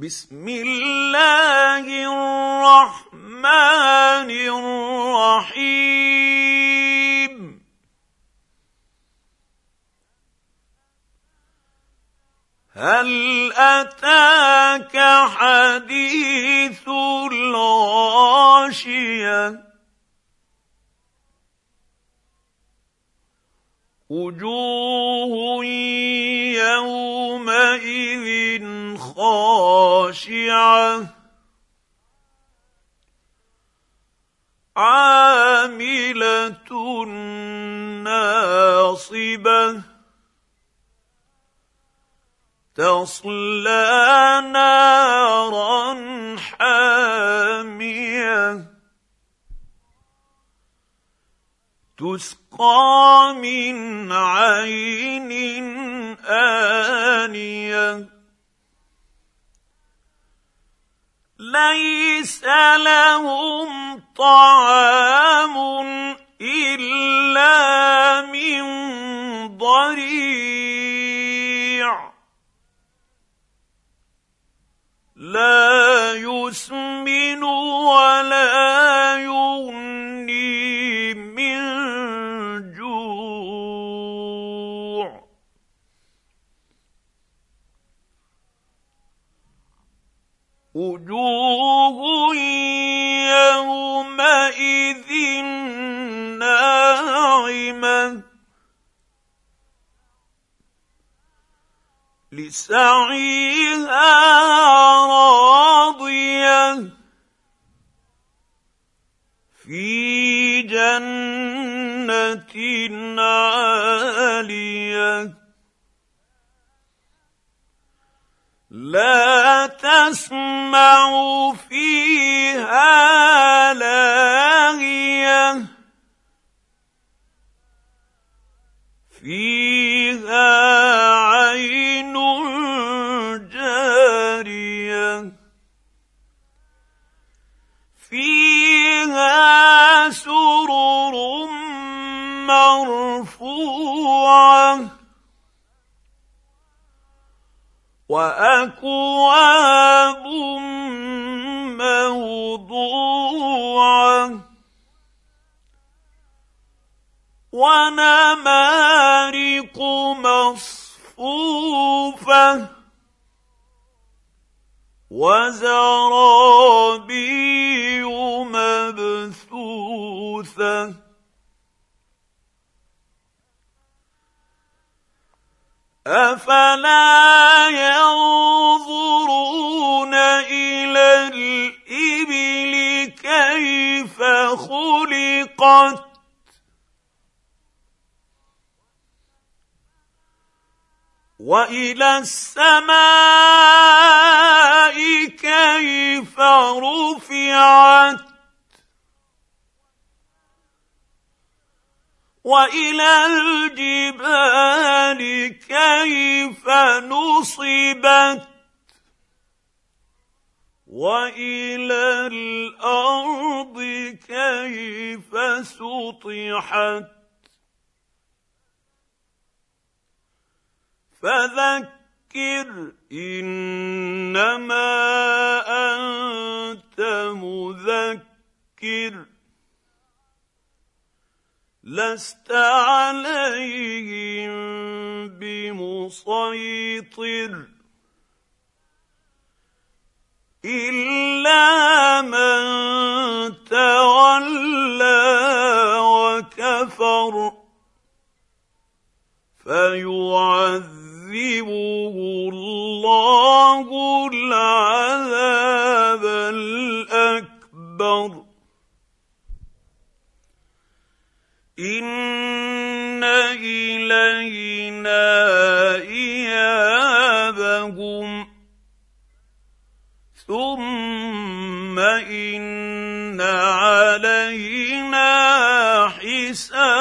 بسم الله الرحمن الرحيم. هل أتاك حديث الغاشية؟ وجوه خاشعه عامله ناصبه تصلى نارا حاميه تسقى من عين انيه ليس لهم طعام إلا من ضريع. لا يسمن ولا وجوه يومئذ ناعمة. لسعيها راضية. في جنة عالية. لا تسمع فيها وأكواب موضوعة ونمارق مصفوفة وزرابي مبثوثة أفلا ينظرون كيف خلقت وإلى السماء كيف رفعت. وإلى الجبال كيف نصبت. والى الأرض كيف سطحت فذكر انما انت مذكر لست عليهم بمسيطر الا من تولى وكفر فيعذبه الله العذاب علينا حسابا